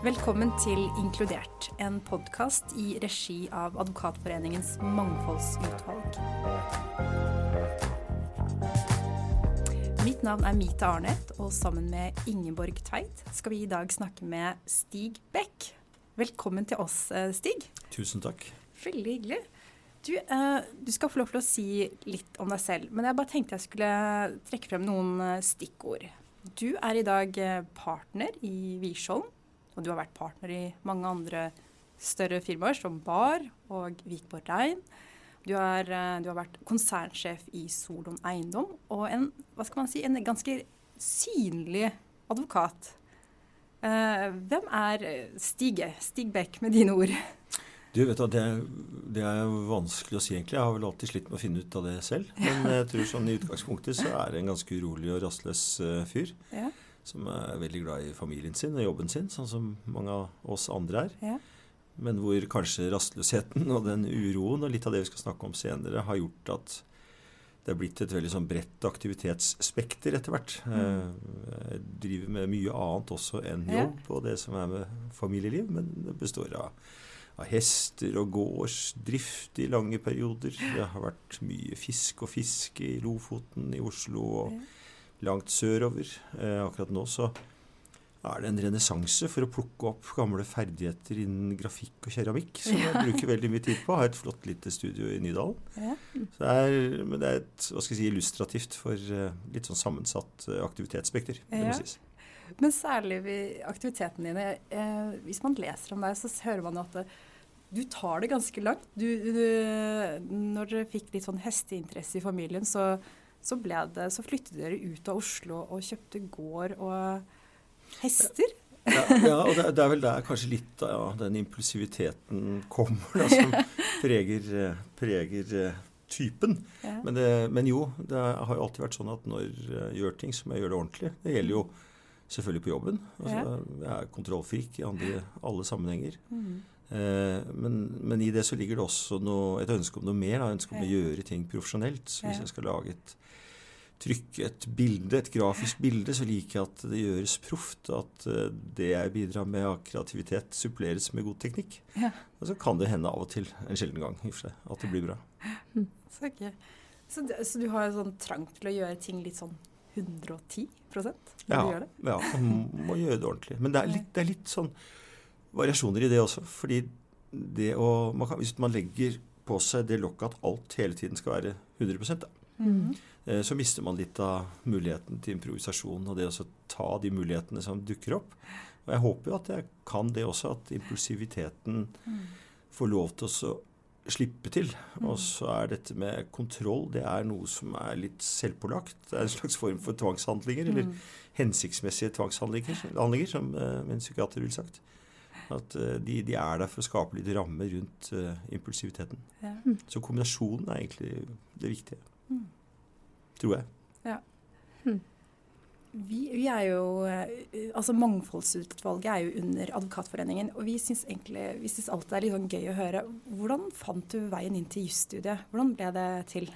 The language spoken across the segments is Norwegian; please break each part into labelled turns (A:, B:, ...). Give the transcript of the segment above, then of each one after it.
A: Velkommen til Inkludert, en podkast i regi av Advokatforeningens mangfoldsutvalg. Mitt navn er Mita Arnett, og sammen med Ingeborg Tveit skal vi i dag snakke med Stig Beck. Velkommen til oss, eh, Stig.
B: Tusen takk.
A: Veldig hyggelig. Du, eh, du, skal få lov til å si litt om deg selv, men jeg bare tenkte jeg skulle trekke frem noen eh, stikkord. Du er i dag partner i Wiersholm og du har vært partner i mange andre større firmaer, som Bar og Vikborg Rein. Du, er, eh, du har vært konsernsjef i Solon Eiendom, og en, hva skal man si, en ganske synlig advokat. Uh, hvem er Stige? Stig Beck, med dine ord.
B: Du vet at det, det, er vanskelig å si, egentlig. Jeg har vel alltid slitt med å finne ut av det selv. Men jeg tror sånn i utgangspunktet så er det en ganske urolig og rastløs uh, fyr. Ja som er veldig glad i familien sin og jobben sin, sånn som mange av oss andre er. Ja. Men hvor kanskje rastløsheten og den uroen og litt av det vi skal snakke om senere, har gjort at det er blitt et veldig sånn bredt aktivitetsspekter etter hvert. Mm. Eh, jeg driver med mye annet også enn jobb og det som er med familieliv, men det består av, av hester og gårdsdrift i lange perioder. Det har vært mye fisk og fiske i Lofoten, i Oslo. og langt sørover. Eh, akkurat nå så er det en renessanse for å plukke opp gamle ferdigheter innen grafikk og keramikk, som jeg bruker veldig mye tid på. Har et flott lite studio i Nydalen. Ja. Så det er, men det er et hva skal jeg si, illustrativt for uh, litt sånn sammensatt uh, aktivitetsspekter. det må sies.
A: Men særlig aktivitetene dine. Eh, hvis man leser om deg, så hører man at det, du tar det ganske langt. Du, du, når dere fikk litt sånn hesteinteresse i familien, så så, det, så flyttet dere ut av Oslo og kjøpte gård og hester.
B: Ja, ja og det, det, er vel der kanskje litt av ja, den impulsiviteten kommer, da, som preger, preger eh, typen. Ja. Men, det, men, jo, det har jo alltid vært sånn at når jeg gjør ting, så må jeg gjøre det ordentlig. Det gjelder jo selvfølgelig på jobben. Altså, jeg er kontrollfrik i andre, alle sammenhenger. Mm. Eh, men, men, i det så ligger det også noe, et ønske om noe mer. Et ønske om å gjøre ting profesjonelt. Så hvis jeg skal lage et trykke et bilde, et grafisk bilde, så liker jeg at det gjøres proft. At eh, det jeg bidrar med av kreativitet, suppleres med god teknikk. Ja. Og så kan det hende av og til, en sjelden gang, seg, at det blir bra.
A: Så, okay. så, så, du har en sånn trang til å gjøre ting litt sånn 110 når
B: ja, du gjør det? Ja, man må gjøre det ordentlig. Men det er litt, det er litt sånn variasjoner i det også. fordi det å, man kan, Hvis man legger på seg det lokket at alt hele tiden skal være 100 da, mm. Eh, så mister man litt av muligheten til improvisasjon og det å ta de mulighetene som dukker opp. Og jeg håper jo at jeg kan det også, at impulsiviteten mm. får lov til å slippe til. Mm. Og så er dette med kontroll det er noe som er litt selvpålagt. Det er en slags form for tvangshandlinger, eller mm. hensiktsmessige tvangshandlinger, som min en psykiater ville sagt. At uh, de, de, er der for å skape litt rammer rundt uh, impulsiviteten. Ja. Så kombinasjonen er egentlig det viktige. Mm tror jeg. Ja.
A: Hm. Vi, vi, er jo, eh, altså Mangfoldsutvalget er jo under Advokatforeningen. Og vi syns egentlig vi synes alt det er litt sånn gøy å høre. Hvordan fant du veien inn til jusstudiet? Hvordan ble det til?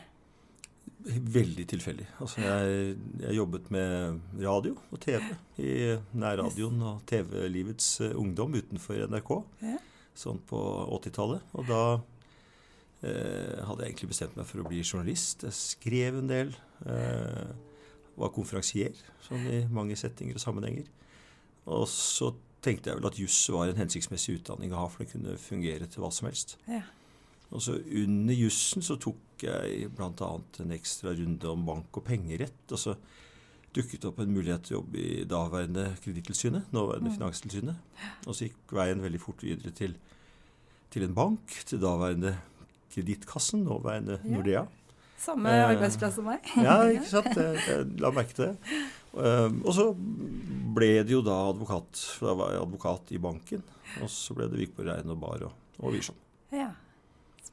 B: Veldig tilfeldig. Altså jeg, jeg, jobbet med radio og TV i nærradioen og TV-livets uh, ungdom utenfor NRK. Ja. Sånn på 80-tallet. Og da eh, hadde jeg egentlig bestemt meg for å bli journalist. Jeg skrev en del. Eh, var konferansier sånn i mange settinger og sammenhenger. Og så tenkte jeg vel at juss var en hensiktsmessig utdanning å ha, for det kunne fungere til hva som helst. Ja. Og så under jussen så tok jeg bl.a. en ekstra runde om bank- og pengerett. Og så dukket opp en mulighet til å jobbe i daværende Kredittilsynet, nåværende mm. Finanstilsynet. Og så gikk veien veldig fort videre til, til en bank, til daværende Kredittkassen, nåværende Nordea.
A: Samme eh, arbeidsplass som meg.
B: ja, ikke sant. Jeg, jeg la merke til det. Um, og så ble det jo da advokat. For da var jeg advokat i banken. Og så ble det Vikborg Rein og Bar og, og Wiersholm.
A: Ja,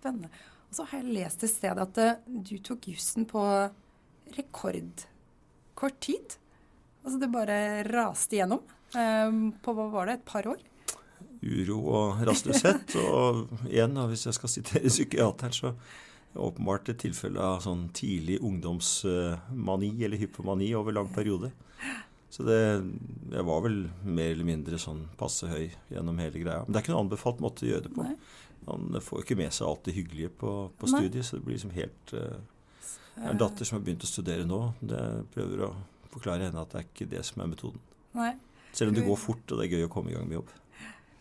A: spennende. Og så har jeg lest et sted at uh, du tok jussen på rekordkort tid. Altså det bare raste igjennom um, på hva var det, et par år?
B: Uro og rastløshet. og igjen, hvis jeg skal sitere psykiateren, så åpenbart et tilfelle av sånn tidlig ungdomsmani eller hypomani over lang periode. Så det, jeg var vel mer eller mindre sånn passe høy gjennom hele greia. Men det er ikke noen anbefalt måte å gjøre det på. Nei. Man får jo ikke med seg alt det hyggelige på, på studiet, så det blir liksom helt uh, Jeg har en datter som har begynt å studere nå. Det prøver å forklare henne at det er ikke det som er metoden.
A: Nei.
B: Selv om det går fort, og det er gøy å komme i gang med jobb.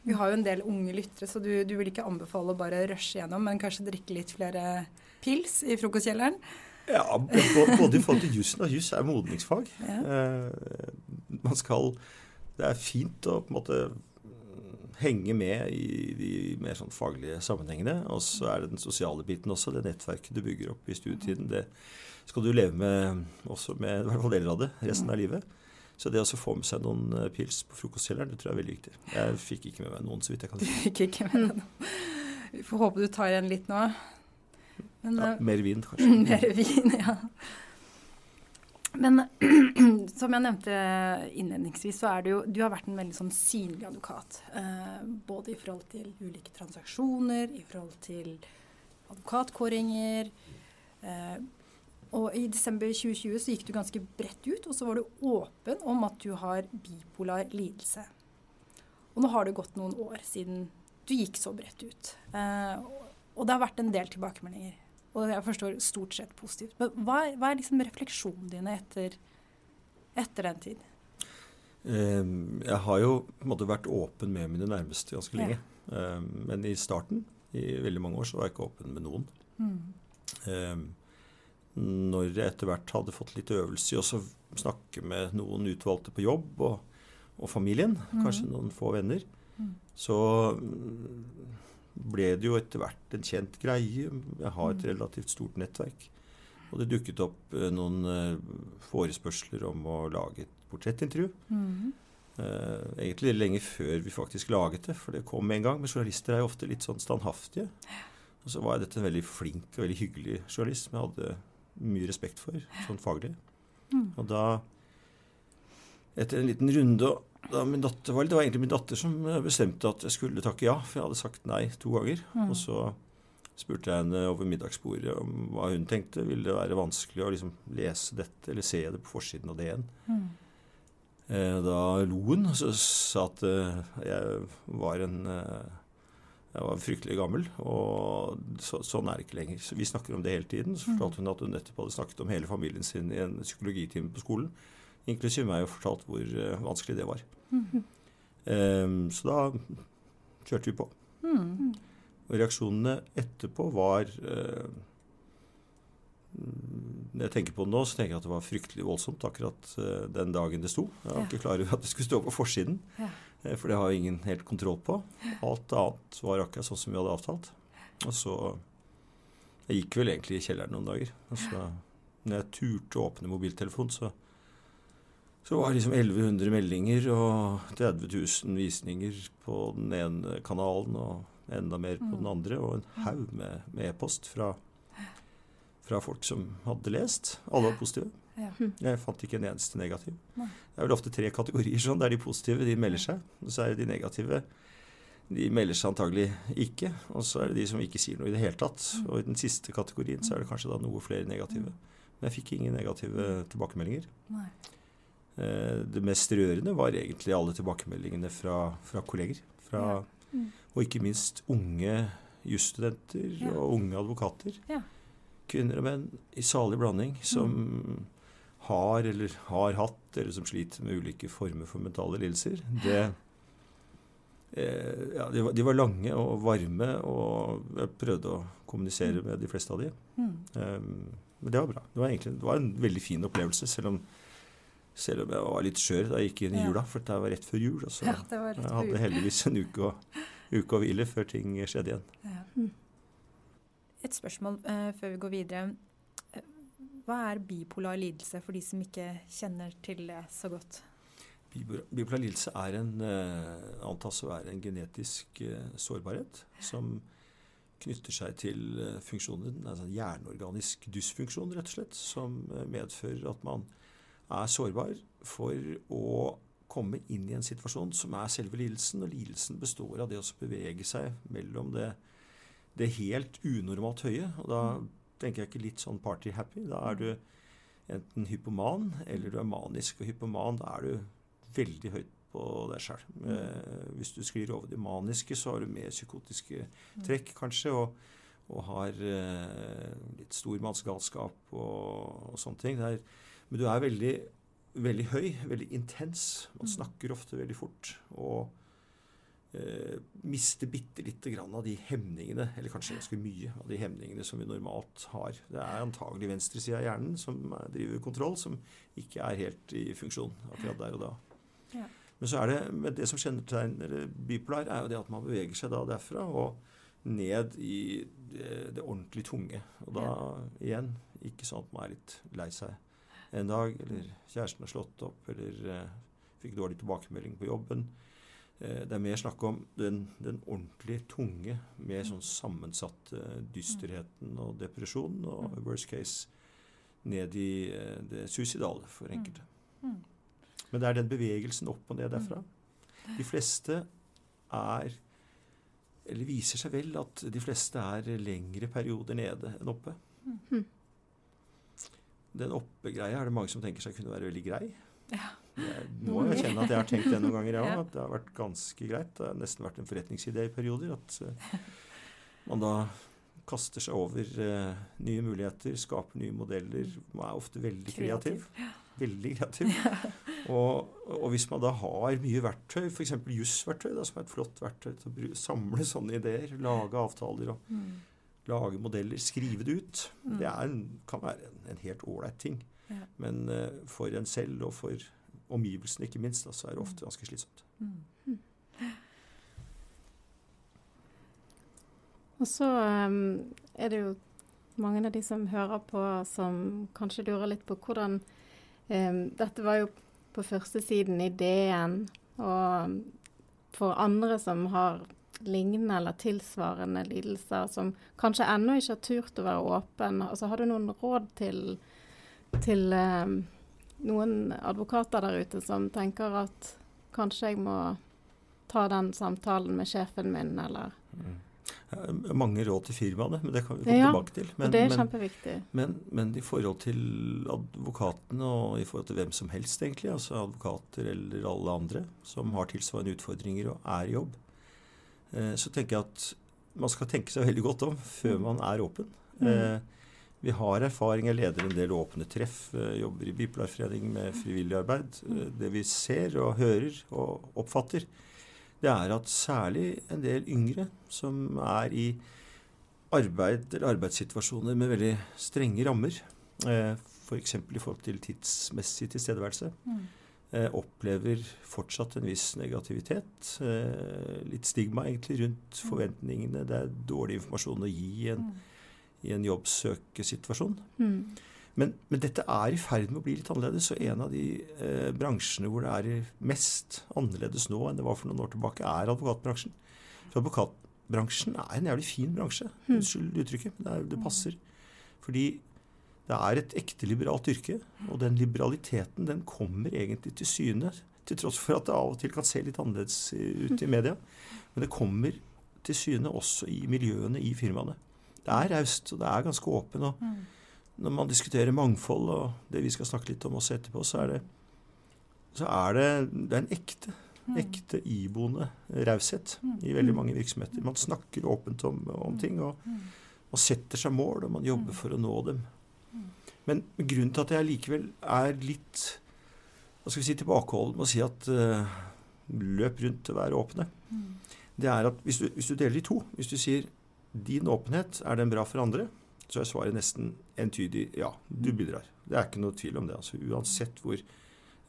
A: Vi har jo en del unge lyttere, så du, du vil ikke anbefale å bare rushe gjennom, men kanskje drikke litt flere pils i frokostkjelleren?
B: Ja, både i forhold til jussen og juss er modningsfag. Ja. Eh, man skal Det er fint å på en måte henge med i de mer sånn faglige sammenhengene. Og så er det den sosiale biten også. Det nettverket du bygger opp i studietiden. Det skal du leve med også med i hvert fall deler av det resten av livet. Så det å få med seg noen eh, pils på frokostkjelleren, det tror jeg er veldig viktig. Jeg fikk ikke med meg noen, så vidt jeg kan
A: si. Du fikk ikke med deg. Vi får håpe du tar igjen litt nå.
B: Men, ja, eh, mer vin, kanskje.
A: mer vin, ja. Men som jeg nevnte innledningsvis, så er det jo Du har vært en veldig sånn synlig advokat. Eh, både i forhold til ulike transaksjoner, i forhold til advokatkåringer. Eh, og i desember 2020 så gikk du ganske bredt ut, og så var du åpen om at du har bipolar lidelse. Og nå har det gått noen år siden du gikk så bredt ut. Eh, og det har vært en del tilbakemeldinger. Og jeg forstår stort sett positivt. Men hva, hva er liksom refleksjonene dine etter, etter den tid?
B: Um, jeg har jo på en måte vært åpen med mine nærmeste ganske lenge. Ja. Um, men i starten, i veldig mange år, så var jeg ikke åpen med noen. Mm. Um, når jeg etter hvert hadde fått litt øvelse i å snakke med noen utvalgte på jobb og, og familien, mm. kanskje noen få venner, mm. så ble det jo etter hvert en kjent greie. Jeg har et mm. relativt stort nettverk. Og det dukket opp eh, noen eh, forespørsler om å lage et portrettintervju. Mm. Eh, egentlig lenge før vi faktisk laget det, for det kom med en gang. Men journalister er jo ofte litt sånn standhaftige. Og så var dette en veldig flink og veldig hyggelig journalist som jeg hadde mye respekt for sånn faglig. Mm. Og da, etter en liten runde da min datter var, Det var egentlig min datter som bestemte at jeg skulle takke ja, for jeg hadde sagt nei to ganger. Mm. Og så spurte jeg henne over middagsbordet om hva hun tenkte. Ville det være vanskelig å liksom lese dette eller se det på forsiden av DN? Mm. Eh, da lo hun og sa at eh, jeg var en eh, jeg var fryktelig gammel, og så, sånn er det ikke lenger. Så Vi snakker om det hele tiden. Så fortalte hun at hun nettopp hadde snakket om hele familien sin i en psykologitime på skolen inklusiv meg, og fortalt hvor uh, vanskelig det var. Mm. Um, så da kjørte vi på. Mm. Og reaksjonene etterpå var uh, Når jeg tenker på det nå, så tenker jeg at det var fryktelig voldsomt akkurat uh, den dagen det sto. Jeg var ja. ikke klar over at det skulle stå på forsiden, ja. for det har ingen helt kontroll på. Alt annet var akkurat sånn som vi hadde avtalt. Og så Jeg gikk vel egentlig i kjelleren noen dager. Og så, når jeg turte å åpne mobiltelefonen, så så var det liksom 1100 meldinger og 30 000 visninger på den ene kanalen og enda mer på den mm. andre, og en haug med e-post e fra, fra, folk som hadde lest. Alle var positive. Jeg fant ikke en eneste negativ. Det er vel ofte tre kategorier sånn. Det er de positive, de melder seg. Og så er det de negative. De melder seg antagelig ikke. Og så er det de som ikke sier noe i det hele tatt. Mm. Og i den siste kategorien så er det kanskje da noe flere negative. Mm. Men jeg fikk ingen negative tilbakemeldinger. Nei. Eh, det mest rørende var egentlig alle tilbakemeldingene fra, fra kolleger. Fra, ja. mm. Og ikke minst unge jusstudenter ja. og unge advokater. Ja. Kvinner og menn i salig blanding som mm. har eller har hatt, eller som sliter med ulike former for mentale lidelser. Det, eh, ja, de, var, de, var, lange og varme, og jeg prøvde å kommunisere mm. med de fleste av de. Mm. Um, men det var bra. Det var, egentlig, det var en veldig fin opplevelse, selv om selv om jeg var litt skjør da jeg gikk inn i jula, for det var rett før jul. Og så ja, jeg hadde heldigvis en uke, å, uke å hvile før ting skjedde igjen. Ja. Mm.
A: Et spørsmål uh, før vi går videre. Eh, hva er bipolar lidelse for de som ikke kjenner til det så godt?
B: Bipolar lidelse er en, uh, antas å være en genetisk uh, sårbarhet som knytter seg til funksjonen, altså hjerneorganisk dysfunksjon, rett og slett, som medfører at man er sårbar for å komme inn i en situasjon som er selve lidelsen. Og lidelsen består av det å bevege seg mellom det, det helt unormalt høye. Og da tenker jeg ikke litt sånn party-happy. Da er du enten hypoman eller du er manisk. Og hypoman, da er du veldig høyt på deg sjøl. Mm. Eh, hvis du sklir over det maniske, så har du mer psykotiske mm. trekk, kanskje. og, og har eh, litt stormannsgalskap og, og sånne ting. Det Er, men du er veldig, veldig høy, veldig intens. Man mm. snakker ofte veldig fort. Og eh, mister bitte lite grann av de hemningene, eller kanskje ganske mye av de hemningene som vi normalt har. Det er antagelig venstresida av hjernen som driver kontroll, som ikke er helt i funksjon akkurat der og da. Ja. Men så er det, men det som kjennetegner bipolar, er jo det at man beveger seg da derfra og ned i det, det ordentlig tunge. Og da ja. igjen ikke sånn at man er litt lei seg en dag, eller kjæresten har slått opp, eller eh, fikk dårlig tilbakemelding på jobben. Eh, det er mer snakk om den, den ordentlig tunge, mer sånn sammensatte dysterheten og depresjonen, og mm. worst case ned i eh, det suicidale for mm. enkelte. Mm. Men det er den bevegelsen opp og ned derfra. De fleste er Eller viser seg vel at de fleste er lengre perioder nede enn oppe. Den oppe-greia er det mange som tenker seg kunne være veldig grei. Ja. Jeg må jo kjenne at jeg har tenkt det noen ganger, ja, at det har vært ganske greit. Det har nesten vært en forretningsidé i perioder. At uh, man da kaster seg over uh, nye muligheter, skaper nye modeller. Man er ofte veldig kreativ. Veldig kreativ. Og, og, hvis man da har mye verktøy, f.eks. jussverktøy, som er et flott verktøy til å samle sånne ideer, lage avtaler og mm. Lage modeller, skrive det ut, mm. det en, kan være en, en helt ålreit ting. Ja. Men uh, for en selv og for omgivelsene, ikke minst, da, så er det ofte ganske slitsomt. Mm.
C: Og så um, er det jo mange av de som hører på, som kanskje lurer litt på hvordan um, Dette var jo på førstesiden i DN, og for andre som har lignende eller tilsvarende lidelser, som kanskje ennå ikke har turt å være åpen, altså, har du noen råd til, til eh, noen advokater der ute som tenker at kanskje jeg må ta den samtalen med sjefen min, eller mm.
B: Mange råd til firmaene, men det kan vi komme ja, tilbake til. Men,
C: det er kjempeviktig.
B: Men, men, i forhold til advokatene og i forhold til hvem som helst, egentlig, altså advokater eller alle andre som har tilsvarende utfordringer og er i jobb, eh, så tenker jeg at man skal tenke seg veldig godt om før mm. man er åpen. Mm. Eh, vi har erfaring, jeg leder en del åpne treff, eh, jobber i Bipolarforening med frivillig arbeid. Eh, det vi ser og hører og oppfatter, det er at særlig en del yngre som er i arbeid eller arbeidssituasjoner med veldig strenge rammer, f.eks. For i forhold til tidsmessig tilstedeværelse, mm. Opplever fortsatt en viss negativitet. Litt stigma egentlig rundt mm. forventningene. Det er dårlig informasjon å gi en mm i en jobbsøkesituasjon. Mm. Men, men, dette er i ferd med å bli litt annerledes. Og en av de eh, bransjene hvor det er mest annerledes nå enn det var for noen år tilbake, er advokatbransjen. For advokatbransjen er en jævlig fin bransje. Mm. Unnskyld uttrykket, men det, er, det, passer. Fordi det er et ekte liberalt yrke. Og den liberaliteten den kommer egentlig til syne. Til tross for at det av og til kan se litt annerledes ut i media. Men det kommer til syne også i miljøene i firmaene det er raust, og det er ganske åpen. Og mm. når man diskuterer mangfold, og det vi skal snakke litt om også etterpå, så er det, så er det, det er en ekte, mm. ekte iboende raushet mm. i veldig mange virksomheter. Man snakker åpent om, om ting, og man setter seg mål, og man jobber for å nå dem. Men grunnen til at jeg likevel er litt hva skal vi si, tilbakeholden med å si at uh, løp rundt og vær åpne, det er at hvis du, hvis du deler i to Hvis du sier din åpenhet, er den bra for andre? Så er svaret nesten entydig ja. Du bidrar. Det er ikke noe tvil om det. altså Uansett hvor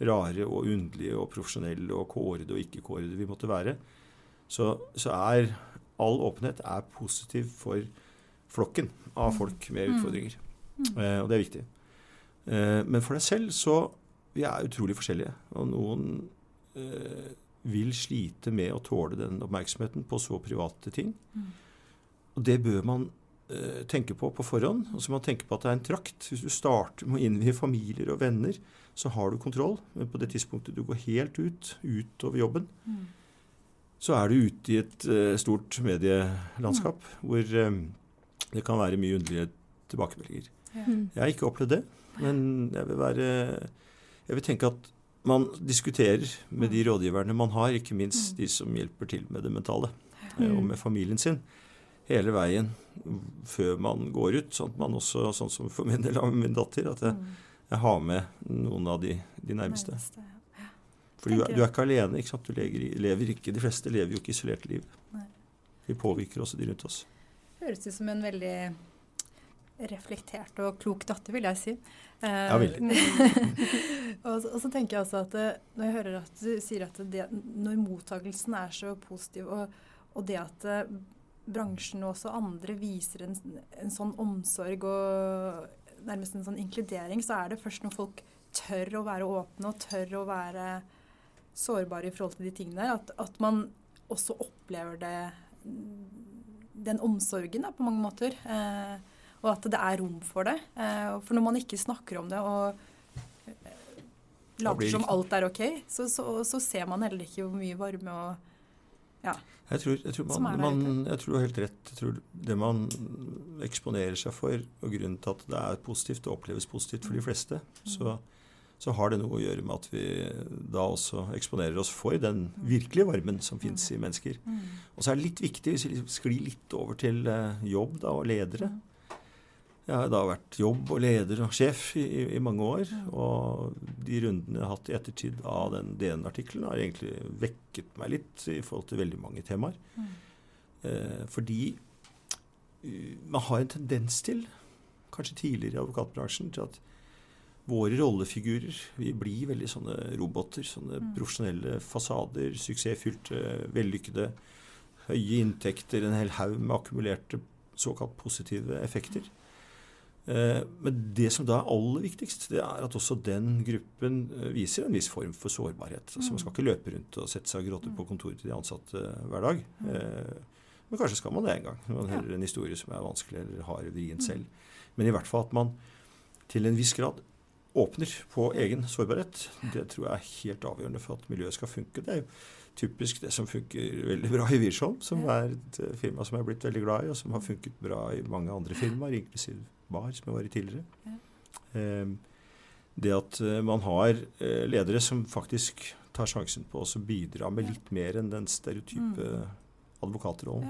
B: rare og underlige og profesjonelle og kårede og ikke-kårede vi måtte være, så, så, er all åpenhet er positiv for flokken av folk med mm. utfordringer. Eh, og det er viktig. Eh, men for deg selv så Vi er utrolig forskjellige. Og noen eh, vil slite med å tåle den oppmerksomheten på så private ting. Mm. Og det bør man tenke på på forhånd. Og så må man tenke på at det er en trakt. Hvis du starter med å innvie familier og venner, så har du kontroll. Men på det tidspunktet du går helt ut, utover jobben, mm. så er du ute i et uh, stort medielandskap mm. hvor um, det kan være mye underlige tilbakemeldinger. Ja. Mm. Jeg har ikke opplevd det. Men jeg vil være Jeg vil tenke at man diskuterer med de rådgiverne man har, ikke minst de som hjelper til med det mentale, eh, og med familien sin, hele veien før man går ut. Sånn at man også, sånn som for min del av min datter, at jeg, jeg har med noen av de, de nærmeste. For du, du, er ikke alene. ikke sant? Du lever, lever, ikke, De fleste lever jo ikke isolerte liv. Vi påvirker også de rundt oss.
A: Høres ut som en veldig reflektert og klok datter, vil jeg si.
B: Ja, veldig.
A: og, og, så tenker jeg også at eh, når jeg hører at du sier at det, når mottakelsen er så positiv, og, og det at eh, bransjen og også andre viser en, en, sånn omsorg og nærmest en sånn inkludering, så er det først når folk tør å være åpne og tør å være sårbare i forhold til de tingene der, at, at man også opplever det den omsorgen da, på mange måter. Eh, og at det er rom for det. Eh, for når man ikke snakker om det og eh, later som alt er OK, så, så, så, ser man heller ikke hvor mye varme og ja.
B: Jeg tror, jeg tror, man, man, jeg tror helt rett. Jeg tror Det man eksponerer seg for, og grunnen til at det er positivt og oppleves positivt for de fleste, mm. så, så har det noe å gjøre med at vi da også eksponerer oss for den virkelige varmen som fins i mennesker. Mm. Og så er det litt viktig, hvis vi sklir litt over til eh, jobb da, og ledere, mm. Jeg har da vært jobb og leder og sjef i, i, i mange år. Og de rundene jeg har hatt i ettertid av den DN-artikkelen, har egentlig vekket meg litt i forhold til veldig mange temaer. Mm. Eh, fordi uh, man har en tendens til, kanskje tidligere i advokatbransjen, til at våre rollefigurer vi blir veldig sånne roboter. Sånne mm. profesjonelle fasader, suksessfylte, vellykkede, høye inntekter, en hel haug med akkumulerte såkalt positive effekter. Eh, men det som da er aller viktigst, det er at også den gruppen eh, viser en viss form for sårbarhet. Altså Man skal ikke løpe rundt og sette seg og gråte på kontoret til de ansatte eh, hver dag. Men kanskje skal man det en gang når man hører en historie som er vanskelig eller har vrient selv. Men i hvert fall at man til en viss grad åpner på egen sårbarhet. Det tror jeg er helt avgjørende for at miljøet skal funke. Det er jo typisk det som funker veldig bra i Wiersholm, som er et firma som jeg er blitt veldig glad i, og som har funket bra i mange andre firmaer, inklusiv bar, som jeg var i tidligere. Ja. Eh, det at eh, man har eh, ledere som faktisk tar sjansen på å bidra med litt mer enn den stereotype mm. advokatrollen.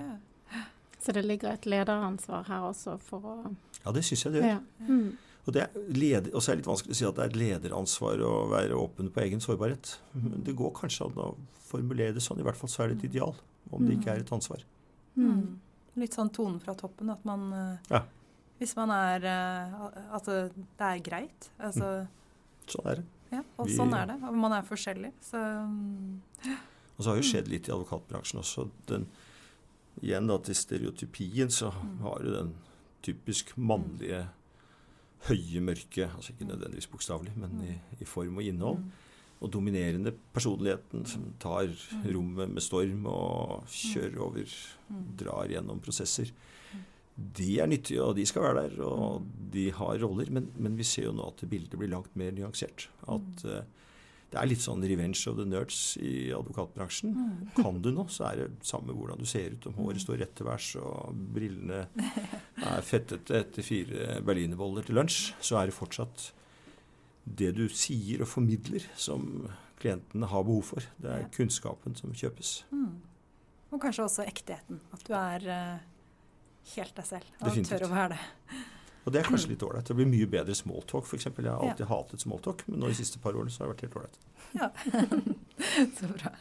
B: Ja.
C: Så det ligger et lederansvar her også for å
B: Ja, det syns jeg det gjør. Ja. Mm. Og det er leder, også er det litt vanskelig å si at det er et lederansvar å være åpen på egen sårbarhet. Men det går kanskje an å formulere det sånn. I hvert fall så er det et ideal, om det ikke er et ansvar.
A: Mm. Litt sånn tonen fra toppen, at man ja. Hvis man er uh, At det er greit. Altså,
B: mm. Sånn er det.
A: Ja, og Vi, sånn er det. Og man er forskjellig. Så.
B: Og så har jo skjedd litt i advokatbransjen også. Den, igjen da til stereotypien så mm. har du den typisk mannlige høye mørke, altså ikke nødvendigvis bokstavelig, men i, i, form og innhold. Mm. Og dominerende personligheten som tar mm. rommet med storm og kjører over, drar gjennom prosesser de er nyttige, og de skal være der, og de har roller. Men, men vi ser jo nå at bildet blir langt mer nyansert. At uh, det er litt sånn revenge of the nerds i advokatbransjen. Mm. Kan du noe, så er det samme hvordan du ser ut. Om håret mm. står rett til værs og brillene er fettete etter fire berlinerboller til lunsj, så er det fortsatt det du sier og formidler, som klientene har behov for. Det er kunnskapen som kjøpes. Mm.
A: Og kanskje også ektheten. At du er uh helt deg selv og Definitivt. tør å være det.
B: Og det er kanskje litt ålreit. Det blir mye bedre smalltalk, f.eks. Jeg har alltid ja. hatet smalltalk, men nå de siste par årene så har det vært helt ålreit.
A: Ja. så bra.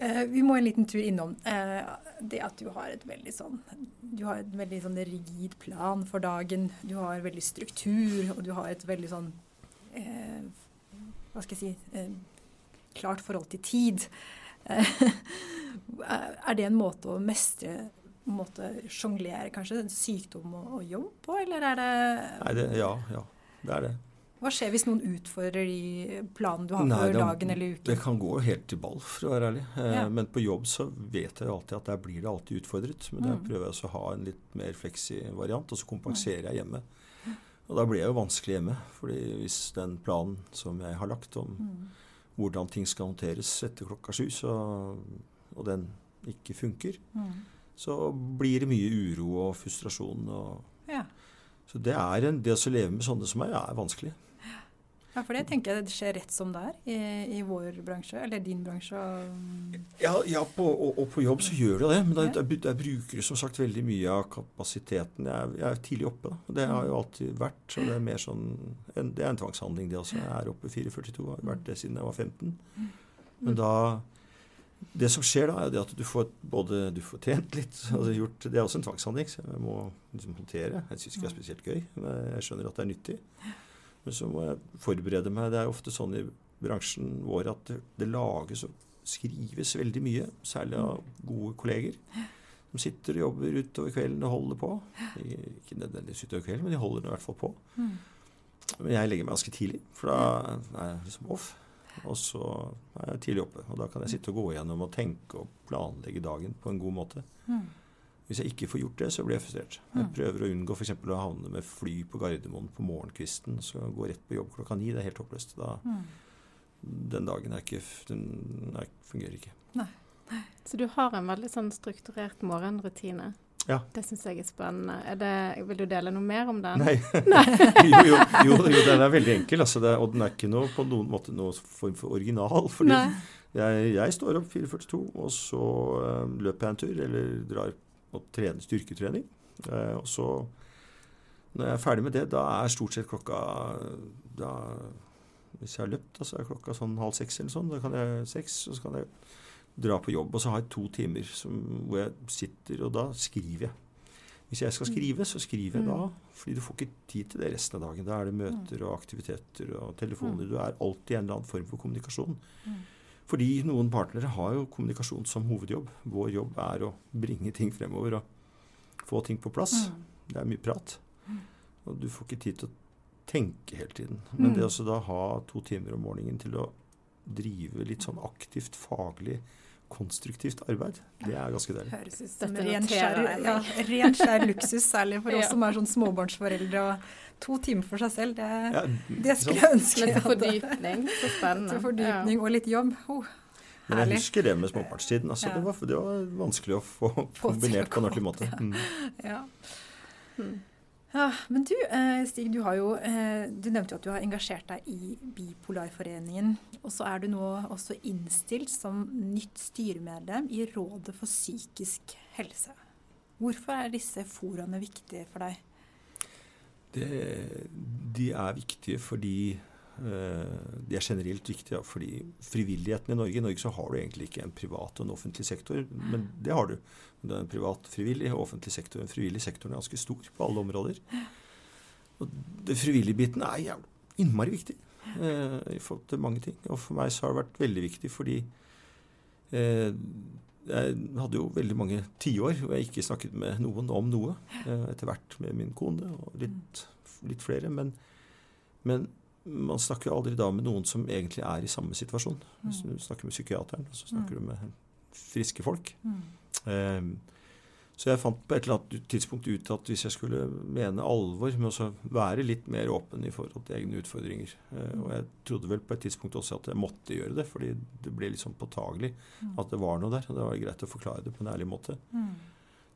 A: Eh, vi må en liten tur innom eh, det at du har et veldig sånn Du har et veldig sånn rigid plan for dagen. Du har veldig struktur, og du har et veldig sånn eh, Hva skal jeg si eh, Klart forhold til tid. er det en måte å mestre måte sjonglere kanskje sykdom og, og, jobb på, eller er det
B: Nei, det, Ja, ja. Det er det.
A: Hva skjer hvis noen utfordrer de planene du har Nei, for det, dagen eller uken?
B: Det kan gå helt til ball, for å være ærlig. Eh, ja. Men på jobb så vet jeg alltid at der blir det alltid utfordret. Men mm. der prøver jeg å ha en litt mer fleksi variant, og så kompenserer jeg hjemme. Og da blir jeg jo vanskelig hjemme. fordi hvis den planen som jeg har lagt om mm. hvordan ting skal håndteres etter klokka sju, så, og den ikke funker, mm så blir det mye uro og frustrasjon. Og
A: ja.
B: Så det, er en, det å leve med sånne som meg er vanskelig.
A: Ja, for det tenker jeg det skjer rett som det er i, i vår bransje, eller din bransje.
B: Ja, ja på, og, og, på jobb så gjør det det. Men der, der, bruker du som sagt veldig mye av kapasiteten. Jeg er, jeg er tidlig oppe. Da. Det har jo alltid vært. Så det er mer sånn en, Det er en tvangshandling, det også. Jeg er oppe 4,42. Har vært det siden jeg var 15. Men da det som skjer da, er at du får både du får tjent litt altså gjort, Det er også en tvangshandling, så jeg må liksom håndtere. Jeg syns ikke det er spesielt gøy, men jeg skjønner at det er nyttig. Men så må jeg forberede meg. Det er ofte sånn i bransjen vår at det, lages og skrives veldig mye, særlig av gode kolleger. De sitter og jobber utover kvelden og holder på. Ikke nødvendigvis utover kvelden, men de holder i hvert fall på. Mm. Men jeg legger meg ganske tidlig, for da er jeg liksom off. Og så er jeg tidlig oppe. Og da kan jeg sitte og gå gjennom og tenke og planlegge dagen på en god måte. Mm. Hvis jeg ikke får gjort det, så blir jeg frustrert. Jeg mm. prøver å unngå f.eks. å havne med fly på Gardermoen på morgenkvisten. Så gå rett på jobb klokka ni. Det er helt håpløst. Da, mm. Den dagen er ikke, den er, fungerer ikke. Nei.
C: Så du har en veldig sånn strukturert morgenrutine?
B: Ja.
C: Det syns jeg er spennende. Er det, vil du dele noe mer om den?
B: Nei. Nei. jo, jo, jo, jo, den er veldig enkel. Altså det, og den er ikke noe, på noen måte noen form for original. fordi jeg, jeg, står opp 4.42, og så um, løper jeg en tur, eller drar og trener styrketrening. Eh, og så, når jeg er ferdig med det, da er stort sett klokka da, Hvis jeg har løpt, da, så er klokka sånn halv seks eller sånn. Da kan jeg seks, og så kan jeg dra på jobb. Og så har jeg to timer som, hvor jeg sitter, og da skriver jeg. Hvis jeg skal mm. skrive, så skriver jeg da. Mm. Fordi du får ikke tid til det resten av dagen. Da er det møter og aktiviteter og telefoner. Mm. Du er alltid i en eller annen form for kommunikasjon. Fordi noen partnere har jo kommunikasjon som hovedjobb. Vår jobb er å bringe ting fremover og få ting på plass. Mm. Det er mye prat. Mm. Og du får ikke tid til å tenke hele tiden. Men mm. det å da ha to timer om morgenen til å drive litt sånn aktivt, faglig, konstruktivt arbeid, det er ganske deilig.
A: Høres ut som ren skjær, ja, ren skjær luksus, særlig for oss ja. som er sånn småbarnsforeldre. og To timer for seg selv, det, ja, det skulle jeg ønske.
C: Litt fordypning. Så spennende.
A: Til fordypning ja. og litt jobb. Oh,
B: Men jeg husker det med småbarnstiden. Altså, det, var, det, var, vanskelig å få kombinert på en ordentlig måte.
A: Mm. Ja. Mm. Ja, men du eh, Stig, du, jo, eh, du nevnte jo at du har engasjert deg i Bipolarforeningen. Og så er du nå også innstilt som nytt styremedlem i Rådet for psykisk helse. Hvorfor er disse foraene viktige for deg?
B: Det, de er viktige fordi de er generelt viktige. fordi frivilligheten i Norge I Norge så har du egentlig ikke en privat og en offentlig sektor, men det har du. Det er en privat frivillig og offentlig sektor. Den frivillige sektoren er ganske stor på alle områder. Og det frivillige biten er innmari viktig eh, i forhold til mange ting. Og for meg så har det vært veldig viktig fordi eh, jeg hadde jo veldig mange tiår hvor jeg ikke snakket med noen om noe. Eh, etter hvert med min kone og litt, litt flere. Men, men man snakker jo aldri da med noen som egentlig er i samme situasjon. Hvis mm. du snakker med psykiateren, så snakker mm. du med friske folk. Mm. Um, så jeg fant på et eller annet tidspunkt ut at hvis jeg skulle mene alvor med å være litt mer åpen i forhold til egne utfordringer uh, Og jeg trodde vel på et tidspunkt også at jeg måtte gjøre det, fordi det ble litt sånn påtagelig at det var noe der. Og det var greit å forklare det på en ærlig måte.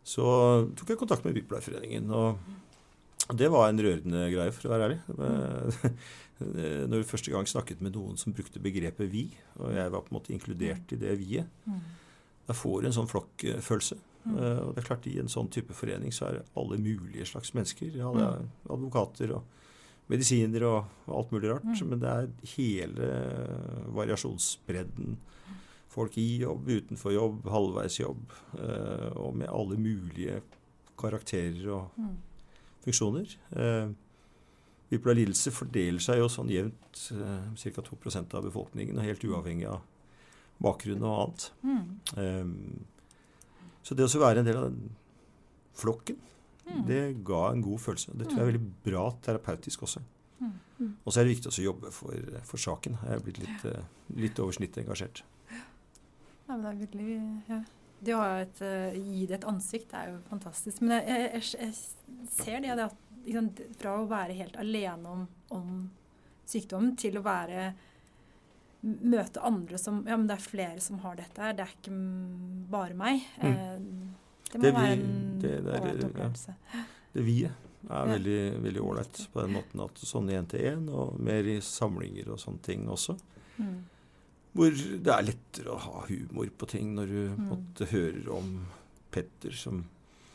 B: Så tok jeg kontakt med Bipolarforeningen. Og det var en rørende greie, for å være ærlig. Eh, når vi første gang snakket med noen som brukte begrepet 'vi', og jeg var på en måte inkludert i det 'vi-et', mm. da får du en sånn flokkfølelse. Mm. Uh, og det er klart I en sånn type forening så er det alle mulige slags mennesker. Ja, det er advokater og medisiner og, alt mulig rart. Mm. Men det er hele variasjonsbredden. Folk i jobb, utenfor jobb, halvveis jobb. Uh, og med alle mulige karakterer og mm. Funksjoner. Uh, Bipolar lidelse fordeler seg jo sånn jevnt eh, ca. 2% av befolkningen, og helt uavhengig av bakgrunn og annet. Mm. Um, så det å være en del av den flokken, mm. det ga en god følelse. Det tror jeg er veldig bra terapeutisk også. Mm. Og så er det viktig å jobbe for, for, saken. Jeg er blitt litt, litt over snittet engasjert.
A: Ja, men det er virkelig, ja. Det å et, uh, gi det et ansikt er jo fantastisk. Men jeg, jeg, jeg, ser det, det at liksom, Fra å være helt alene om, om sykdommen til å være Møte andre som Ja, men det er flere som har dette her. Det er ikke bare meg. Mm. Eh, det må det vi, være en
B: ålreit opplevelse. Ja. Det vi-et. er veldig veldig ålreit på den måten at sånn én til én, og mer i samlinger og sånne ting også. Mm. Hvor det er lettere å ha humor på ting når du mm. måtte hører om Petter som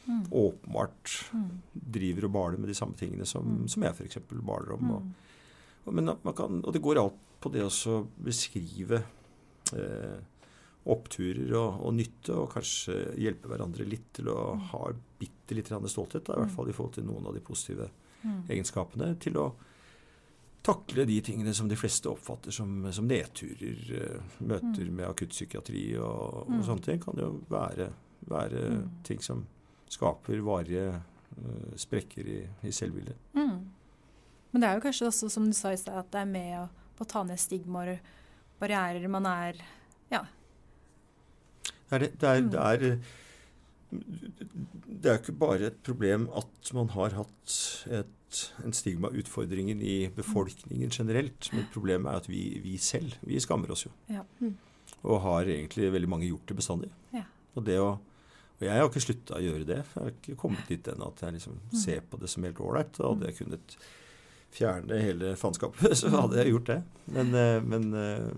B: mm. åpenbart mm. driver og baler med de samme tingene som, mm. som jeg f.eks. baler om. Og, mm. og, men kan, og, det går alt på det å beskrive eh, oppturer og, og, nytte, og kanskje hjelpe hverandre litt til å ha bitte litt stolthet, da, i hvert fall i forhold til noen av de positive mm. egenskapene. Til å takle de tingene som de fleste oppfatter som, som nedturer. Uh, møter mm. med akuttpsykiatri og, og, mm. sånne ting kan jo være, være mm. ting som skaper varige uh, sprekker i, i selvbildet. Mm.
A: Men det er jo kanskje også, som du sa i stad, at det er med å, å ta ned stigmaer, barrierer man er ja,
B: det er, det, er, det, er, det er jo ikke bare et problem at man har hatt et, en stigmautfordringen i befolkningen generelt, men problemet er at vi, vi selv vi skammer oss jo. Ja. Mm. Og har egentlig veldig mange gjort det bestandig. Ja. Og, det å, og jeg har ikke slutta å gjøre det. Jeg har ikke kommet dit ennå at jeg liksom mm. ser på det som helt ålreit. Og hadde jeg kunnet fjerne hele faenskapet, så hadde jeg gjort det. Men, eh, men eh,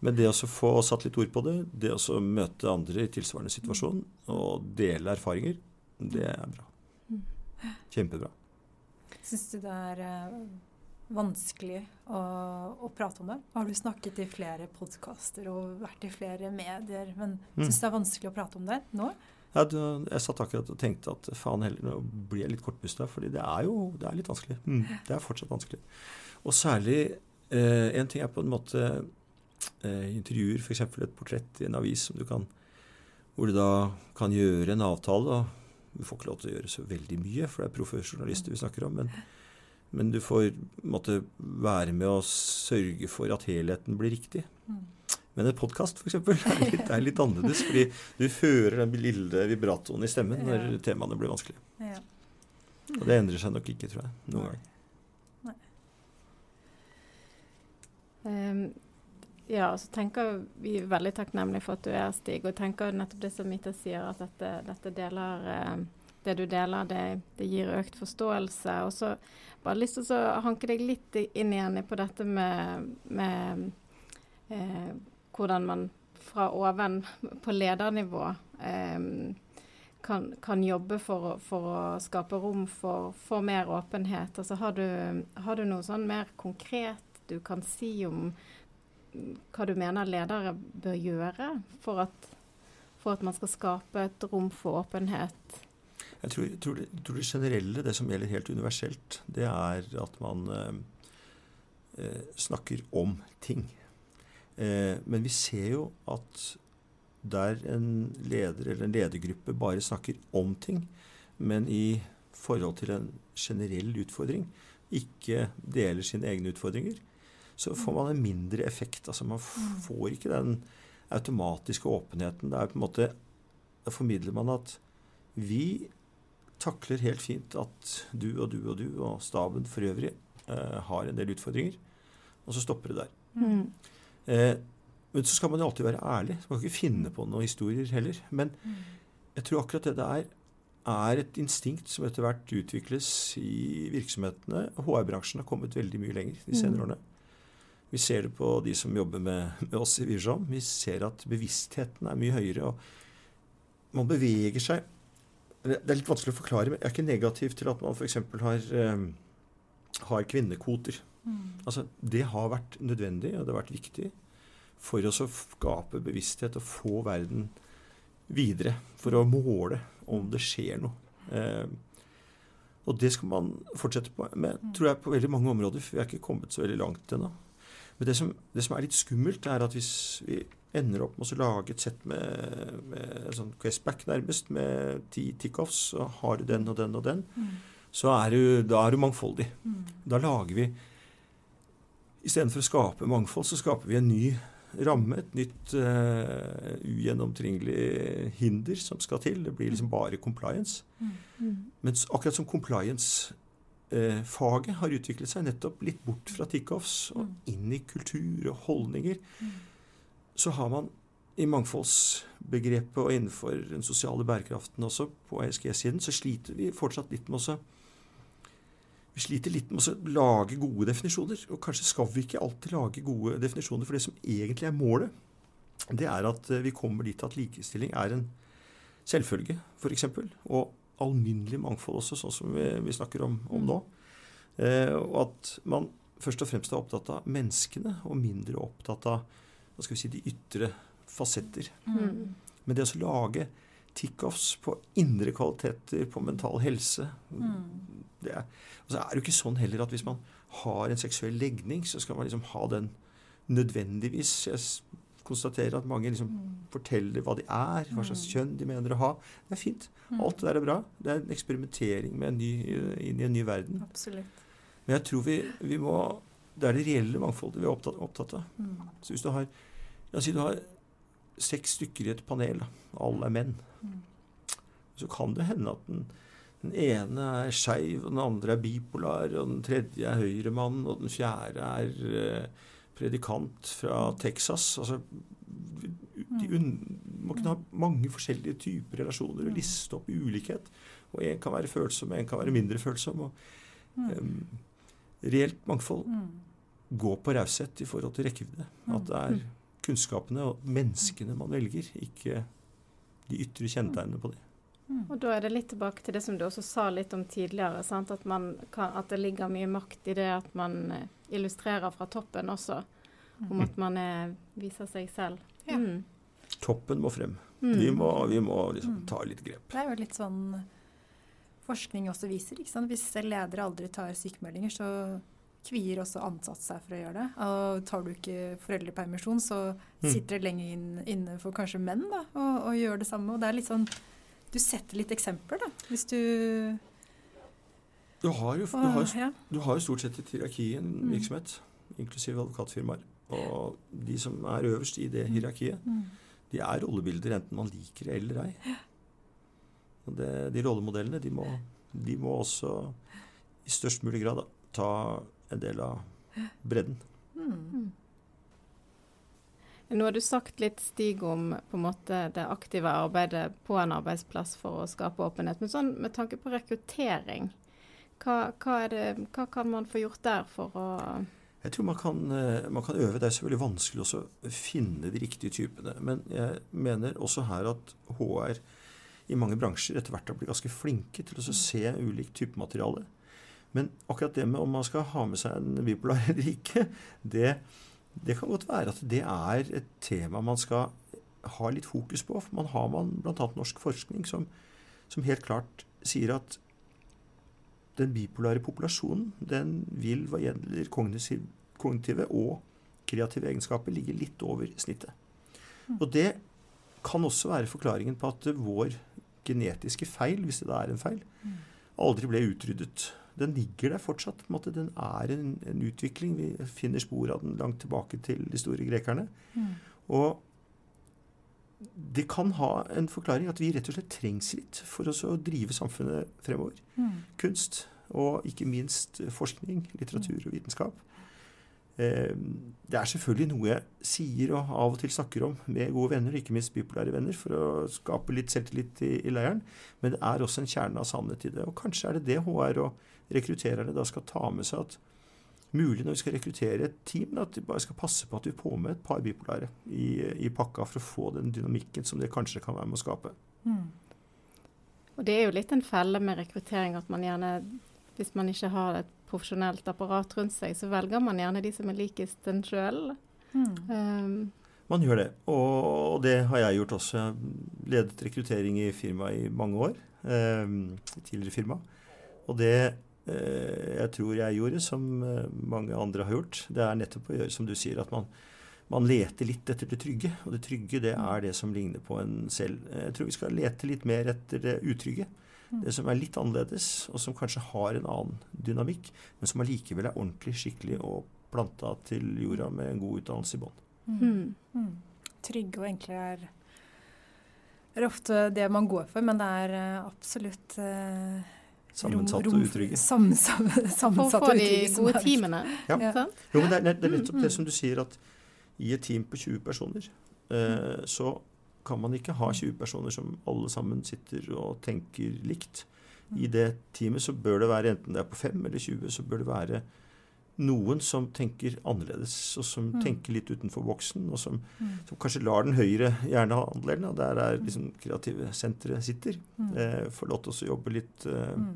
B: men det å få satt litt ord på det, det å møte andre i tilsvarende situasjon og dele erfaringer, det er bra. Kjempebra.
A: Syns du det er uh, vanskelig å, å, prate om det? Har du snakket i flere podkaster og vært i flere medier, men mm. syns du det er vanskelig å prate om det nå?
B: Ja, du, jeg satt akkurat og tenkte at faen heller, nå blir jeg litt kortpusta, fordi det er jo det er litt vanskelig. Mm, det er fortsatt vanskelig. Og særlig eh, En ting er på en måte eh, intervjuer f.eks. et portrett i en avis som du kan, hvor du da kan gjøre en avtale. og Du får ikke lov til å gjøre så veldig mye, for det er proffe journalister vi snakker om. Men, men, du får måtte, være med å sørge for at helheten blir riktig. Men en podkast f.eks. Er, litt, er litt annerledes, fordi du fører den lille vibratoen i stemmen når temaene blir vanskelige. Og det endrer seg nok ikke, tror jeg, noen gang.
C: Um, ja, så tenker vi er veldig takknemlige for at du er Stig, og tenker nettopp det som Mita sier, at dette, dette deler, eh, det du deler, det, det, gir økt forståelse. Og så bare lyst til å hanke deg litt inn igjen på dette med, med eh, hvordan man fra oven på ledernivå eh, kan, kan, jobbe for, for, å skape rom for, for mer åpenhet. Altså, har, du, har du noe sånn mer konkret du kan si om hva du mener ledere bør gjøre for at, for at man skal skape et rom for åpenhet?
B: Jeg tror, tror, det, tror, det, generelle, det som gjelder helt universelt, det er at man eh, eh, snakker om ting. Eh, men vi ser jo at der en leder eller en ledergruppe bare snakker om ting, men i forhold til en generell utfordring ikke deler sine egne utfordringer, så får man en mindre effekt. Altså Man mm. får ikke den automatiske åpenheten. Det er på en måte, Da formidler man at vi takler helt fint at du og du og du og staben for øvrig eh, har en del utfordringer. Og så stopper det der. Mm. Eh, men så skal man jo alltid være ærlig. Man kan ikke finne på noen historier heller. Men mm. jeg tror akkurat det det er, er et instinkt som etter hvert utvikles i virksomhetene. HR-bransjen har kommet veldig mye lenger de senere mm. årene. Vi ser det på de som jobber med, med oss i Vision. Vi ser at bevisstheten er mye høyere. og Man beveger seg Det er litt vanskelig å forklare, men jeg er ikke negativ til at man f.eks. har, um, har kvinnekvoter. Mm. Altså, det har vært nødvendig, og det har vært viktig for oss å skape bevissthet og få verden videre. For å måle om det skjer noe. Eh, og det skal man fortsette på med, tror jeg, på veldig mange områder. For vi er ikke kommet så veldig langt ennå. Men det som, det som, er litt skummelt, er at hvis vi ender opp med å lage et sett med, med sånn Questback nærmest, med ti tickoffs, og har du den og den og den, mm. så er du, da er du mangfoldig. Mm. Da lager vi Istedenfor å skape mangfold, så skaper vi en ny ramme, et nytt uh, ugjennomtrengelig hinder som skal til. Det blir liksom bare compliance. Mm. mm. Mens akkurat som compliance eh, faget har utviklet seg nettopp litt bort fra tickoffs og mm. inn i kultur og holdninger, mm. så har man i mangfoldsbegrepet og innenfor den sosiale bærekraften også på ASG-siden, så sliter vi fortsatt litt med å vi sliter litt med å lage gode definisjoner. Og kanskje skal vi ikke alltid lage gode definisjoner, for det som egentlig er målet, det er at eh, vi kommer dit at likestilling er en selvfølge, f.eks. Og alminnelig mangfold også, sånn som vi, vi snakker om, om nå. Eh, og at man først og fremst er opptatt av menneskene, og mindre opptatt av hva skal vi si, de ytre fasetter. Mm. Men det å lage tickoffs på indre kvaliteter, på mental helse mm. det er, altså er det jo ikke sånn heller at hvis man har en seksuell legning, så skal man liksom ha den nødvendigvis Jeg konstaterer at mange liksom mm. forteller hva de er, hva slags mm. kjønn de mener å ha. Det er fint. Mm. Alt det der er bra. Det er en eksperimentering med en ny, inn i en ny verden.
A: Absolutt.
B: Men jeg tror vi, vi må Det er det reelle mangfoldet vi er opptatt, opptatt av. Mm. Så hvis du har La oss si du har seks stykker i et panel, alle er menn. Mm. Så kan det hende at den, den ene er skeiv, og den andre er bipolar, og den tredje er høyremann, og den fjerde er uh, predikant fra Texas. Altså, de un, må kunne ha mange forskjellige typer relasjoner og liste opp ulikhet. Og en kan være følsom, og en kan være mindre følsom. og um, reelt mangfold mm. gå på raushet i forhold til rekkevidde. Mm. At det er mm. kunnskapene og menneskene man velger, ikke de ytre kjennetegnene på det.
C: Mm. Og Da er det litt tilbake til det som du også sa litt om tidligere. At, kan, at, det ligger mye makt i det at man eh, illustrerer fra toppen også. Om mm. at man er, viser seg selv. Ja. Mm.
B: Toppen må frem. Vi må, vi må liksom ta litt grep.
A: Det er jo litt sånn forskning også viser. Ikke sant? Hvis ledere aldri tar sykemeldinger, så kvier også ansatte seg for å gjøre det. Og tar du ikke foreldrepermisjon, så mm. sitter det lenger inn, inne for kanskje menn da, og, og, gjør det samme. Og det er litt sånn Du setter litt eksempler, da, hvis du
B: Du har jo, du har, du har jo stort sett et hierarki i en mm. virksomhet, inklusiv advokatfirmaer. Og de som er øverst i det mm. hierarkiet, mm. de er rollebilder enten man liker det eller ei. Og det, de rollemodellene de må, de må, også i størst mulig grad da, ta en del av bredden. Mm.
C: Nå har du sagt litt, Stig, om måte det aktive arbeidet på en arbeidsplass for å skape åpenhet. Men sånn med tanke på rekruttering, hva, hva, det, hva kan man få gjort der for å
B: jeg tror man kan, eh, man kan, øve. Det er selvfølgelig vanskelig å finne de riktige typene. Men jeg mener også her at HR i mange bransjer etter hvert har blitt ganske flinke til å se ulikt typemateriale. Men akkurat det med om man skal ha med seg en bipolar eller ikke, det, det kan godt være at det er et tema man skal ha litt fokus på. For man har man bl.a. norsk forskning som, som, helt klart sier at den bipolare populasjonen den vil hva gjelder kognitive og kreative egenskaper ligge litt over snittet. Og det kan også være forklaringen på at vår genetiske feil, hvis det da er en feil, aldri ble utryddet. Den ligger der fortsatt. måte. Den er en, en utvikling. Vi finner spor av den langt tilbake til de store grekerne. Mm. Og det kan ha en forklaring at vi rett og slett trengs litt for å drive samfunnet fremover. Mm. Kunst og ikke minst forskning, litteratur og vitenskap. Eh, det er selvfølgelig noe jeg sier og av og til snakker om med gode venner, ikke minst bipolære venner, for å skape litt selvtillit i, i leiren. Men det er også en kjerne av sannhet i det. Og kanskje er det det HR og rekruttererne da skal ta med seg at mulig når vi skal rekruttere et team, at vi bare skal passe på at vi får med et par bipolare i, i pakka for å få den dynamikken som det kanskje kan være med å skape. Mm.
C: Og Det er jo litt en felle med rekruttering at man gjerne, hvis man ikke har et profesjonelt apparat rundt seg, så velger man gjerne de som er likest en sjøl. Mm.
B: Um, man gjør det, og det har jeg gjort også. Jeg har ledet rekruttering i firmaet i mange år. Um, tidligere firma. Og det jeg tror jeg gjorde, som uh, mange andre har gjort, det er nettopp å gjøre som du sier, at man, man leter litt etter det trygge. Og det trygge det er det som ligner på en selv. Jeg tror vi skal lete litt mer etter det utrygge. Mm. Det som er litt annerledes, og som kanskje har en annen dynamikk, men som allikevel er ordentlig skikkelig og planta til jorda med en god utdannelse i bånn. Mm.
A: mm. Mm. Trygge og enkle er, er, ofte det man går for, men det er absolutt uh,
B: Sammensatt og utrygge.
C: sammensatt for å få de gode teamene.
B: Ja. ja. Jo, men det er, det er nettopp det som du sier, at i et team på 20 personer, eh, så kan man ikke ha 20 personer som alle sammen sitter og tenker likt. I det teamet så bør det være, enten det er på 5 eller 20, så bør det være noen som tenker annerledes, og som mm. tenker litt utenfor boksen, og som, mm. som, kanskje lar den høyre hjernehandelen, der er liksom kreative senteret sitter, mm. eh, får lov til å jobbe litt, eh, mm.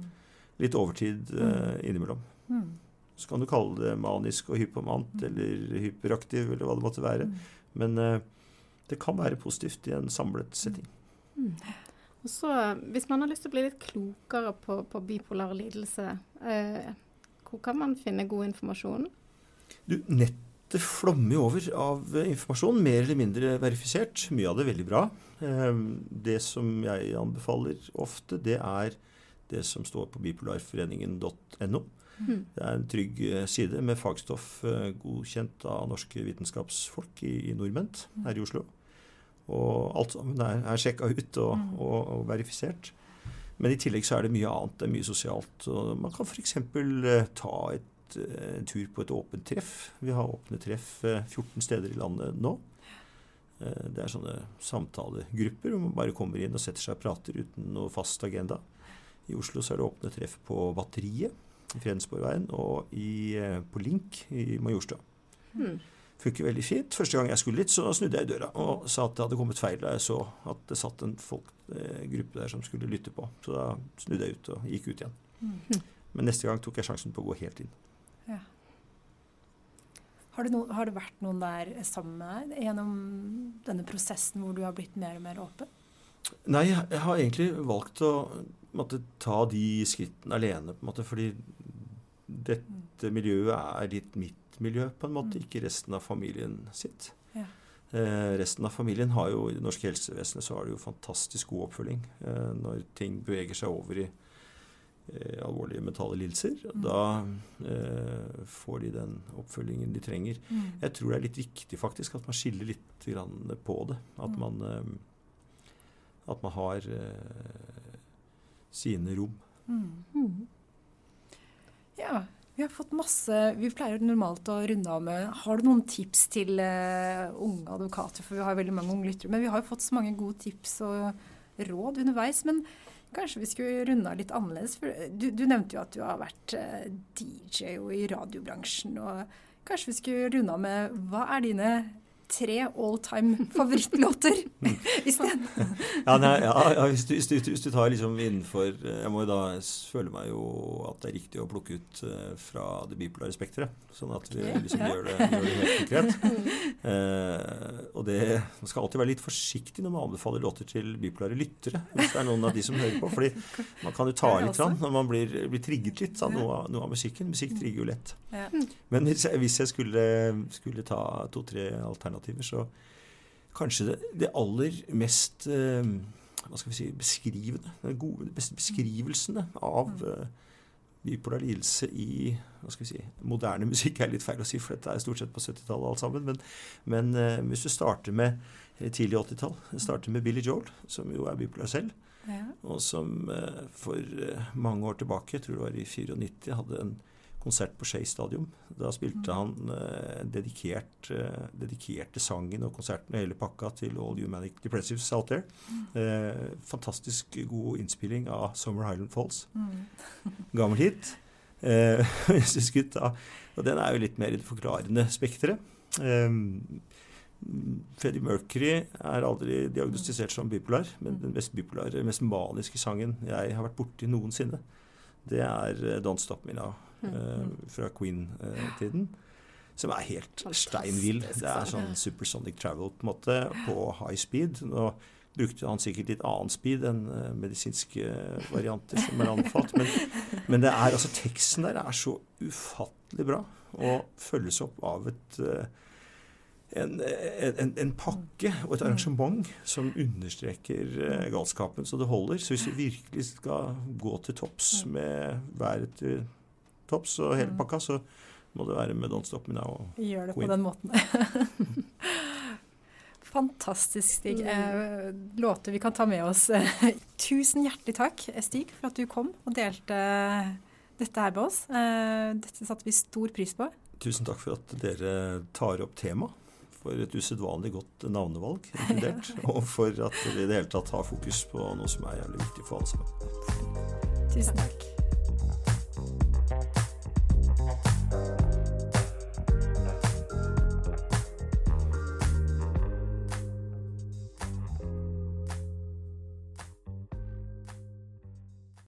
B: litt overtid eh, innimellom. Mm. Så kan du kalle det manisk og hypomant eller hyperaktiv eller hva det måtte være. Men eh, det kan være positivt i en samlet setting.
C: Og så, Hvis man har lyst til å bli litt klokere på, på bipolar lidelse, eh, hvor kan man finne god informasjon?
B: Du, nettet flommer jo over av informasjon, mer eller mindre verifisert. Mye av det er veldig bra. Ehm, det som jeg anbefaler ofte, det er det som står på bipolarforeningen.no. Mm. Det er en trygg eh, side med fagstoff eh, godkjent av norske vitenskapsfolk i, i Nordment her i Oslo. Og alt sammen er, er sjekka ut og, mm. og, og verifisert. Men i tillegg så er det mye annet. Det er mye sosialt. Og man kan f.eks. Eh, ta et, eh, en tur på et åpent treff. Vi har åpne treff 14 eh, steder i landet nå. Det er sånne samtalegrupper hvor man bare kommer inn og setter seg og prater uten noe fast agenda. I Oslo så er det åpne treff på Batteriet i Fredensborgveien og i, på Link i Majorstua. Mm funker veldig fint. Første gang jeg skulle dit, så snudde jeg i døra og sa at det hadde kommet feil da jeg så at det satt en folk, eh, gruppe der som skulle lytte på. Så da snudde jeg ut og gikk ut igjen. Mm. Men neste gang tok jeg sjansen på å gå helt inn. Ja.
A: Har, det no, har, det vært noen der sammen med deg gjennom denne prosessen hvor du har blitt mer og mer åpen?
B: Nei, jeg har egentlig valgt å måtte, ta de skrittene alene, på en måte, fordi dette miljøet er litt mitt miljø, på en måte, mm. ikke resten av familien sitt. Ja. Eh, resten av familien har jo I det norske helsevesenet så har det jo fantastisk god oppfølging eh, når ting beveger seg over i eh, alvorlige mentale lidelser. Mm. Da eh, får de den oppfølgingen de trenger. Mm. Jeg tror det er litt viktig faktisk at man skiller litt på det. At mm. man, eh, at man har eh, sine rom. Mm.
A: Ja, vi har fått masse Vi pleier normalt å runde av med Har du noen tips til uh, unge advokater? For vi har veldig mange unge lyttere. Men vi har jo fått så mange gode tips og råd underveis. Men kanskje vi skulle runde av litt annerledes? For du, du nevnte jo at du har vært uh, eh, DJ og i radiobransjen. Og kanskje vi skulle runde av med Hva er dine tre all time favorittlåter isteden.
B: ja, ja, ja hvis, du, hvis, du, hvis, du, tar liksom innenfor Jeg må jo da føle meg jo at det er riktig å plukke ut uh, fra det bipolare spekteret. Sånn at vi liksom gjør, det, gjør, det, helt konkret. Uh, og det Man skal alltid være litt forsiktig når man anbefaler låter til bipolare lyttere. Hvis det er noen av de som hører på. fordi man kan jo ta litt rann når man blir, blir trigget litt av noe, noe, av musikken. Musikk trigger jo lett. Men hvis jeg, hvis jeg skulle, skulle ta to-tre alternativer alternativer, så kanskje det, det aller mest eh, hva skal vi si, beskrivende, den gode, beste beskrivelsene av eh, bipolar lidelse i hva skal vi si, moderne musikk er litt feil å si, for dette er stort sett på 70-tallet alt sammen. Men, men eh, hvis du starter med tidlig 80-tall, starter med Billy Joel, som jo er bipolar selv, ja. og som uh, for mange år tilbake, jeg tror det var i 94, hadde en konsert på Skei Stadium. Da spilte mm. han eh, dedikert, eh, dedikerte sangen og konserten og hele pakka til All Humanic Depressives Out There. Mm. Eh, fantastisk god innspilling av Summer Highland Falls. Mm. Gammel hit. Eh, og den er jo litt mer i det forklarende spekteret. Eh, Freddie Mercury er aldri diagnostisert som bipolar, men den mest bipolare, mest maniske sangen jeg har vært borti noensinne, det er eh, Don't Stop Me Now fra Queen-tiden. Som er helt steinvill. Det er sånn supersonic travel på en måte, på high speed. Nå brukte han sikkert litt annen speed enn uh, medisinske varianter som er anbefalt. Men, men, det er, altså, teksten der er så ufattelig bra og følges opp av et en, en, en, pakke og et arrangement som understreker galskapen så det holder. Så hvis vi virkelig skal gå til topps med været til topps og hele mm. pakka, så må du være med Don't Stop Me Now.
A: Gjør det på den måten. Fantastisk, Stig. Mm. Eh, låter vi kan ta med oss. Tusen hjertelig takk, Stig, for at du kom og delte dette her med oss. Eh, dette satte vi stor pris på.
B: Tusen takk for at dere tar opp temaet. For et usedvanlig godt navnevalg, inkludert. og for at dere i det hele tatt har fokus på noe som er jævlig viktig for alle sammen.
A: Tusen takk.